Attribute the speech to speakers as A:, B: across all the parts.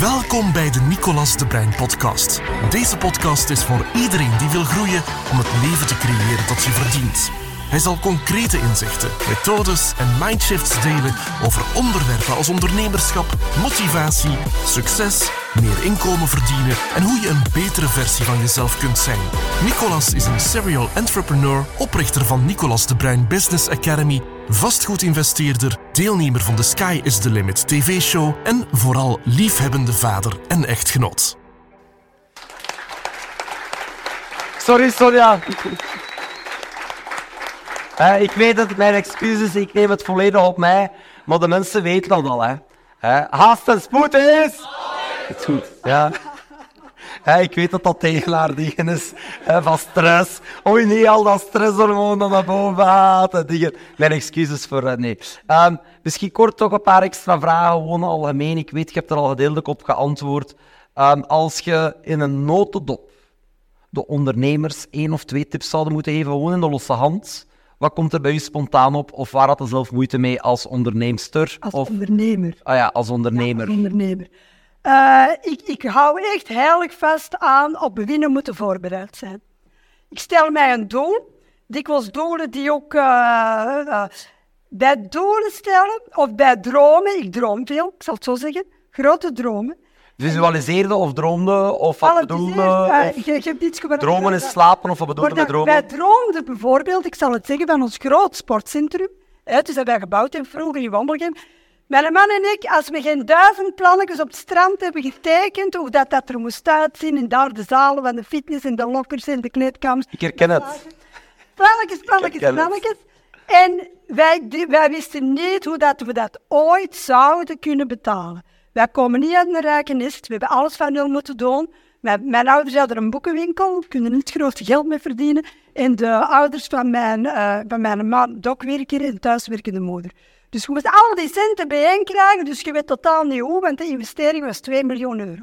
A: Welkom bij de Nicolas de Brein podcast. Deze podcast is voor iedereen die wil groeien om het leven te creëren dat je verdient. Hij zal concrete inzichten, methodes en mindshifts delen over onderwerpen als ondernemerschap, motivatie, succes, meer inkomen verdienen en hoe je een betere versie van jezelf kunt zijn. Nicolas is een serial entrepreneur, oprichter van Nicolas de Bruin Business Academy, vastgoedinvesteerder, deelnemer van de Sky is the Limit TV-show en vooral liefhebbende vader en echtgenoot.
B: Sorry, Sonja. Eh, ik weet het, mijn excuses, ik neem het volledig op mij, maar de mensen weten dat al. Hè. Eh, haast en spoed is... Het goed, ja. Eh, ik weet dat dat tegenaardingen is eh, van stress. Oei, nee, al dat stresshormoon dat naar boven gaat. dingen. Mijn excuses voor... nee. Ehm, misschien kort toch een paar extra vragen, gewoon algemeen. Ik weet, je hebt er al gedeeltelijk op geantwoord. Ehm, als je in een notendop de ondernemers één of twee tips zouden moeten geven, gewoon in de losse hand. Wat komt er bij u spontaan op? Of waar had je zelf moeite mee als onderneemster?
C: Als
B: of,
C: ondernemer.
B: ah ja, als ondernemer.
C: Als ondernemer. Eh, ik, ik hou echt heilig vast aan op winnen moeten voorbereid zijn. Ik stel mij een doel, dikwijls doelen die ook eh, eh, bij doelen stellen of bij dromen, ik droom veel, ik zal het zo zeggen, grote dromen.
B: Visualiseerde of droomde? Of wat bedoelde?
C: eh,
B: of
C: je, je hebt iets gebeurd.
B: dromen is slapen? Of wat bedoelde met dromen?
C: Wij droomden bijvoorbeeld, ik zal het zeggen, van ons groot sportcentrum. Hè, dus dat wij gebouwd hebben vroeger in Wandelgem. Mijn man en ik, als we geen duizend plannetjes op het strand hebben getekend, hoe dat, dat er moest uitzien, en daar de zalen van de fitness en de lokkers en de kleedkamers.
B: Ik herken het.
C: Plannetjes, plannetjes, plannetjes. En wij, wij wisten niet hoe dat we dat ooit zouden kunnen betalen. Wij komen niet uit een rijke nest, we hebben alles van nul moeten doen. Mijn, mijn ouders hadden een boekenwinkel, kunnen niet groot geld mee verdienen. En de ouders van mijn, eh van mijn man, ook werken en thuiswerkende moeder. Dus we moesten al die centen bijeen krijgen, dus je weet totaal niet hoe, want de investering was 2 miljoen euro.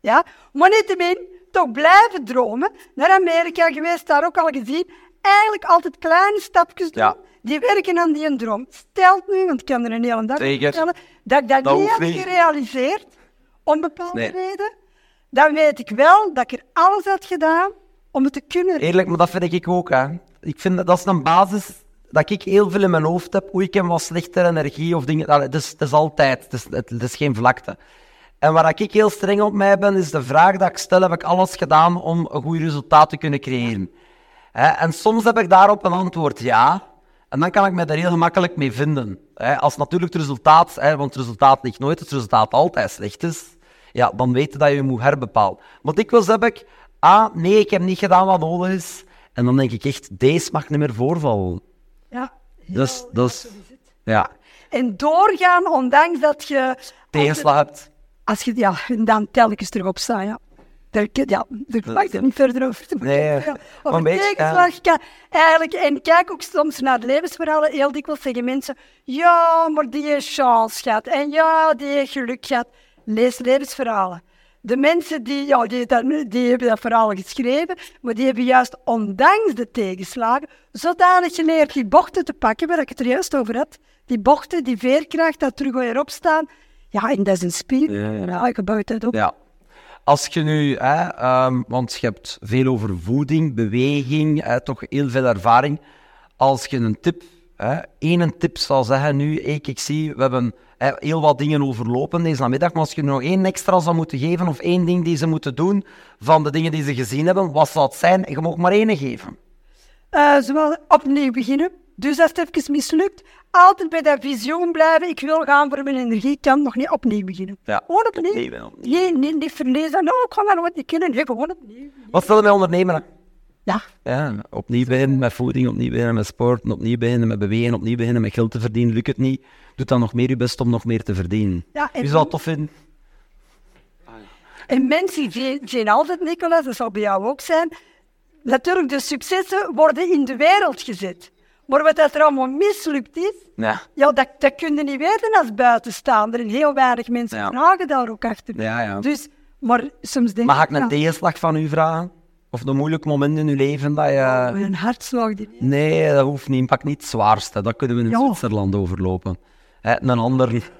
C: Ja? Maar niettemin, toch blijven dromen. Naar Amerika geweest, daar ook al gezien. Eigenlijk altijd kleine stapjes doen,
B: Ja.
C: die werken aan die droom. Stelt nu, want ik kan er een hele dag vertellen, dat ik dat,
B: Dat
C: niet heb
B: niet.
C: gerealiseerd, om bepaalde
B: Nee.
C: reden. Dan weet ik wel dat ik er alles had gedaan om het te kunnen.
B: Eerlijk, maar dat vind ik ook. Hè. Ik vind dat, dat is een basis dat ik heel veel in mijn hoofd heb. Oei, ik heb wat slechtere energie of dingen. Het is, het is altijd, het is, het, is geen vlakte. En waar ik heel streng op mij ben, is de vraag dat ik stel, heb ik alles gedaan om een goed resultaat te kunnen creëren? Hè, en soms heb ik daarop een antwoord ja. En dan kan ik me daar heel gemakkelijk mee vinden. Als natuurlijk het resultaat, want het resultaat ligt nooit, het resultaat altijd slecht is, ja, dan weet je dat je je moet herbepalen. Maar dikwijls heb ik, ah, nee, ik heb niet gedaan wat nodig is. En dan denk ik echt, deze mag niet meer voorvallen.
C: Ja.
B: Dus, dus ja,
C: En doorgaan, ondanks dat je...
B: tegenslag hebt.
C: Als je ja, en dan telkens terug opstaan, ja. Daar, ja, daar mag ik niet verder over te
B: Nee,
C: Ja,
B: maar
C: Over
B: een
C: tegenslag eigenlijk... En kijk ook soms naar levensverhalen. Heel dikwijls zeggen mensen... Ja, maar die heeft chance gehad. En ja, die heeft geluk gehad. Lees levensverhalen. De mensen die, ja, die, dat, die hebben dat verhaal geschreven, maar die hebben juist ondanks de tegenslagen zodanig geleerd die bochten te pakken, waar ik het er juist over had. Die bochten, die veerkracht, dat terug weer opstaan. Ja, en dat is een spier.
B: Ja, ja.
C: Ja, je bouwt dat op.
B: Ja. Als je nu, hè, ehm, want je hebt veel over voeding, beweging, hè, toch heel veel ervaring. Als je een tip, hè, één tip zou zeggen nu, ik, ik zie, we hebben hè, heel wat dingen overlopen deze namiddag, maar als je nog één extra zou moeten geven of één ding die ze moeten doen van de dingen die ze gezien hebben, wat zou het zijn? Je mag maar één geven.
C: Eh, zowel opnieuw beginnen. Dus als het even mislukt, altijd bij dat visioen blijven. Ik wil gaan voor mijn energie, ik kan nog niet opnieuw beginnen.
B: Ja,
C: Gewoon opnieuw.
B: opnieuw.
C: Nee, niet, niet verlezen. Nou, ik ga dat nooit niet kunnen. Nee, gewoon opnieuw.
B: Wat stel je met ondernemen?
C: Ja,
B: Ja, opnieuw beginnen met voeding, opnieuw beginnen met sport, opnieuw beginnen met bewegen, opnieuw beginnen met geld te verdienen. Lukt het niet, doe dan nog meer je best om nog meer te verdienen.
C: Ja, en-
B: Wie zou het tof vinden?
C: En mensen zien, zien altijd, Nicolas, dat zal bij jou ook zijn. Natuurlijk, de successen worden in de wereld gezet. Maar wat dat er allemaal mislukt is,
B: Ja.
C: ja, dat, dat kun je niet weten als buitenstaander. En heel weinig mensen
B: Ja.
C: vragen daar ook achter.
B: Ja, ja.
C: Dus, maar soms denk
B: Mag ik een tegenslag van u vragen? Of een moeilijk moment in uw leven dat je...
C: mijn hartslag die
B: Nee, dat hoeft niet. Pak niet het zwaarste. Dat kunnen we in. Zwitserland overlopen. Hè, een ander...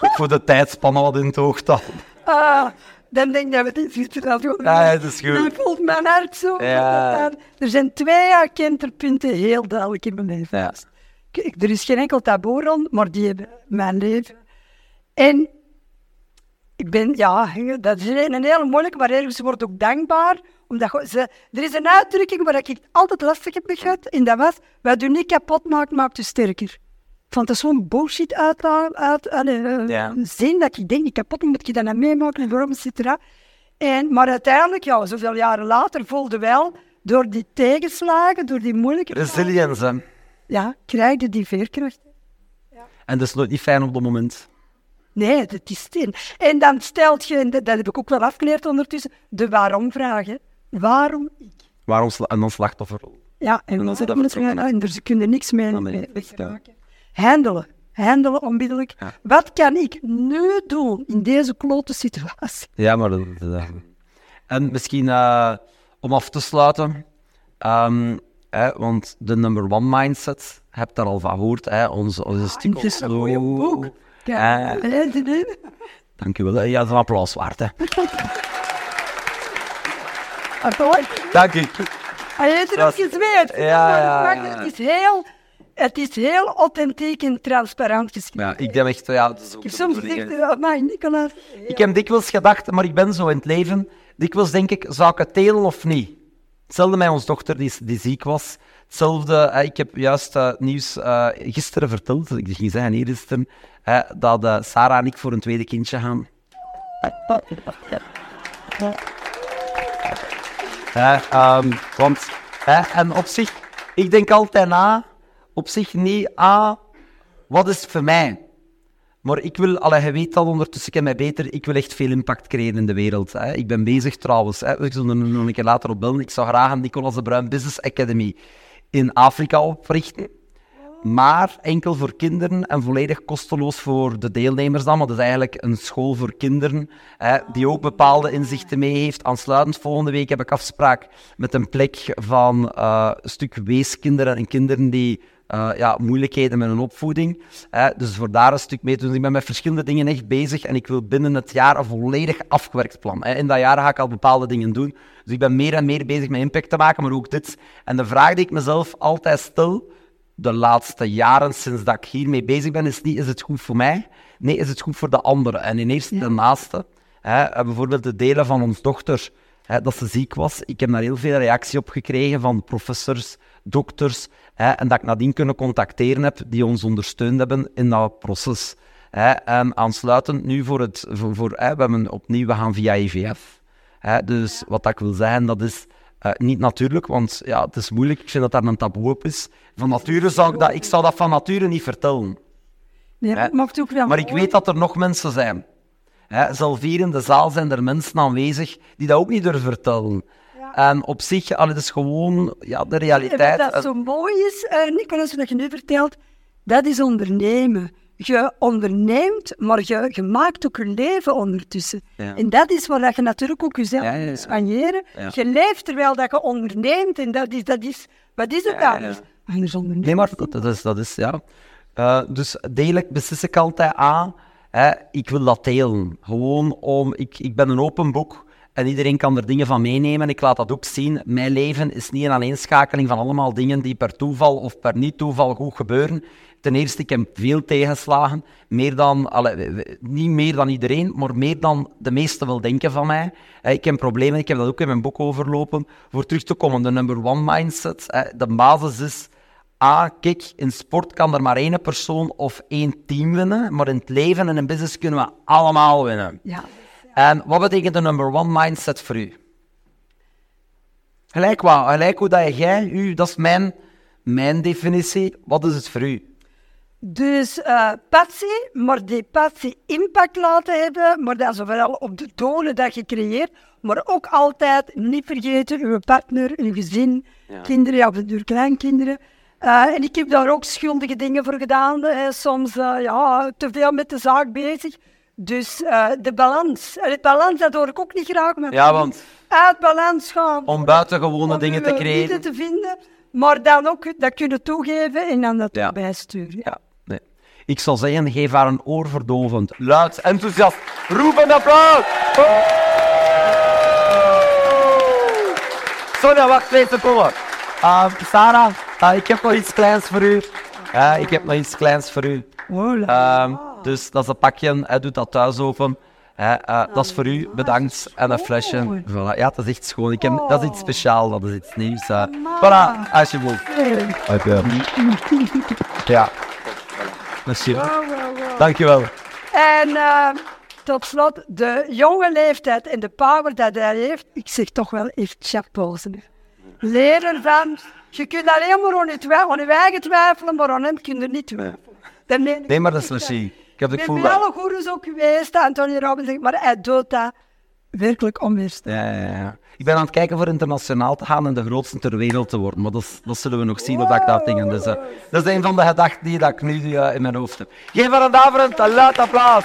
B: Voor de tijdspannen wat in het oog.
C: Ah, dan denk ik dat we dit doen.
B: Ja, dat is goed.
C: Dan voelt mijn hart zo.
B: Ja.
C: Er zijn twee kenterpunten heel duidelijk in mijn leven.
B: Ja.
C: Er is geen enkel taboe rond, maar die hebben mijn leven. En ik ben, ja, dat is een hele moeilijke, maar ergens wordt ook dankbaar. Omdat je- ze, er is een uitdrukking waar ik altijd lastig heb gehad, en dat was, wat je niet kapot maakt, maakt je sterker. Vond dat zo'n bullshit uit, uit, uit eh,
B: Ja.
C: zin dat ik denk, die kapot moet je dat nou meemaken, en waarom zit er dat? En, maar uiteindelijk, ja, zoveel jaren later, voelde wel, door die tegenslagen, door die moeilijke
B: Resilience, hè.
C: ja, krijg je die veerkracht.
B: En dat is nooit niet fijn op het moment.
C: Nee, dat is stil. En dan stelt je, en dat, dat heb ik ook wel afgeleerd ondertussen, de waarom-vragen. Waarom ik?
B: Waarom sla- en dan slachtoffer?
C: Ja, en dan zeggen mensen, ja, en er, ze kunnen niks mee
B: Ah, nee,
C: Handelen. Handelen onmiddellijk.
B: Ja.
C: Wat kan ik nu doen in deze klote situatie?
B: Ja, maar dat... dat- En misschien eh, om af te sluiten, ehm, hè, want de number one mindset, je hebt daar al van gehoord, hè, onze, onze
C: Het is een goeie boek. Ja,
B: Eh.
C: hè, de- de-
B: Dank u wel. hè. Ja, dat is een applaus waard. Hè.
C: Ah?
B: Dank u.
C: Hij heeft er ook gezweerd.
B: Ja, ja, ja.
C: Het is heel... Het is heel authentiek en transparant geschreven.
B: Ja, ik denk echt, ja, dat is ook
C: Ik soms gezegd, uh, maar Nicolas...
B: Ik heb dikwijls gedacht, maar ik ben zo in het leven. Dikwijls denk ik, zou ik het delen of niet? Hetzelfde met onze dochter die, die ziek was. Hetzelfde, ik heb juist eh, nieuws eh, gisteren verteld, ik ging zeggen eergisteren, eh, dat eh, Sarah en ik voor een tweede kindje gaan. Eh, ehm, want, en op zich, ik denk altijd na, op zich niet, ah, wat is het voor mij? Maar ik wil, allee, je weet dat ondertussen, ik ken mij beter, ik wil echt veel impact creëren in de wereld. Hè. Ik ben bezig trouwens, hè. ik zal er nog een keer later op bellen, ik zou graag een Nicolas de Bruin Business Academy in Afrika oprichten. Maar enkel voor kinderen en volledig kosteloos voor de deelnemers dan. Maar dat is eigenlijk een school voor kinderen hè, die ook bepaalde inzichten mee heeft. Aansluitend volgende week heb ik afspraak met een plek van eh, een stuk weeskinderen en kinderen die eh, ja, moeilijkheden met hun opvoeding. dus voor daar een stuk mee te doen. Ik ben met verschillende dingen echt bezig en ik wil binnen het jaar een volledig afgewerkt plan. In dat jaar ga ik al bepaalde dingen doen. Dus ik ben meer en meer bezig met impact te maken, maar ook dit. En de vraag die ik mezelf altijd stel, de laatste jaren sinds dat ik hiermee bezig ben, is niet is het goed voor mij? Nee, is het goed voor de anderen? En in eerste de naaste. Eh, bijvoorbeeld de delen van ons dochter, hè, dat ze ziek was. Ik heb daar heel veel reactie op gekregen van professors, dokters. Hè, en dat ik nadien kunnen contacteren heb, die ons ondersteund hebben in dat proces. Hè, en aansluitend nu voor het... Voor, voor, hè, we hebben opnieuw, we gaan via IVF. Hè, dus wat dat ik wil zeggen, dat is eh, niet natuurlijk, want ja, het is moeilijk. Ik vind dat daar een taboe op is. Van nature zou ik dat, ik zou dat van nature niet vertellen.
C: Nee, dat mag ook wel.
B: Maar ik weet dat er nog mensen zijn. Hè, zelf hier in de zaal zijn er mensen aanwezig die dat ook niet durven vertellen. En op zich, allee, het is gewoon ja, de realiteit.
C: wat dat zo mooi is, eh Nicolas, wat je nu vertelt, dat is ondernemen. Je onderneemt, maar je, je maakt ook een leven ondertussen.
B: Ja.
C: En dat is waar dat je natuurlijk ook jezelf
B: Ja,
C: moet. Je leeft terwijl dat je onderneemt. En dat is, dat is wat is het
B: ja.
C: Anders ondernemen.
B: Nee, maar dat, is, dat is ja. Eh, dus degelijk beslis ik altijd aan, hè, ik wil dat delen. Gewoon om, ik, ik ben een open boek en iedereen kan er dingen van meenemen. Ik laat dat ook zien. Mijn leven is niet een aaneenschakeling van allemaal dingen die per toeval of per niet-toeval goed gebeuren. Ten eerste, ik heb veel tegenslagen. Meer dan, we- niet meer dan iedereen, maar meer dan de meesten wel denken van mij. Ik heb problemen, ik heb dat ook in mijn boek overlopen. Voor terug te komen, de number one mindset. De basis is Ah, kijk, in sport kan er maar één persoon of één team winnen, maar in het leven en in business kunnen we allemaal winnen.
C: Ja.
B: En wat betekent de number one mindset voor u? Gelijk wat, gelijk hoe dat jij, u, dat is mijn, mijn definitie. Wat is het voor u?
C: Dus eh passie, maar die passie impact laten hebben, maar dan zowel op de tonen dat je creëert, maar ook altijd niet vergeten uw partner, uw gezin, kinderen, ja, of de duur kleinkinderen. Eh, en ik heb daar ook schuldige dingen voor gedaan, eh, soms eh, ja, te veel met de zaak bezig. Dus de balans, en het balans, dat hoor ik ook niet graag, maar
B: Ja, want
C: uit balans gaan.
B: om buitengewone
C: om
B: dingen te creëren.
C: te vinden, maar dan ook dat kunnen toegeven en dan dat
B: Ja.
C: bijsturen.
B: Ja, nee. Ik zou zeggen, geef haar een oorverdovend, luid, enthousiast, roepend applaus. Oh. Sonja, wacht twee seconden. Uh, Sarah, uh, ik heb nog iets kleins voor u. Ja, ik heb nog iets kleins voor u. Um, dus dat is een pakje, hij doet dat thuis open. Uh, dat is voor u, bedankt. En een flesje. Voilà. Ja, dat is echt schoon. Ik heb, dat is iets speciaals, dat is iets nieuws. Uh. Voilà, alsjeblieft. Ja. Merci. Dankjewel.
C: En uh, tot slot, de jonge leeftijd en de power dat hij heeft, ik zeg toch wel echt chapeau. Leren van, je kunt alleen maar aan je, twijfelen, aan je eigen twijfelen, maar aan hem kun je niet twijfelen.
B: Nee, maar dat is merci. Ik heb het gevoel
C: Ik ben bij alle goeroes ook geweest, Anthony Robbins, maar hij doet dat werkelijk onweerstaanbaar.
B: Ja, ja, ja. Ik ben aan het kijken voor internationaal te gaan en de grootste ter wereld te worden, maar dat, dat zullen we nog zien, of dat ik dat dingen. Dus, uh, dat is een van de gedachten die dat ik nu uh, in mijn hoofd heb. Geef haar een daverend, een luid applaus.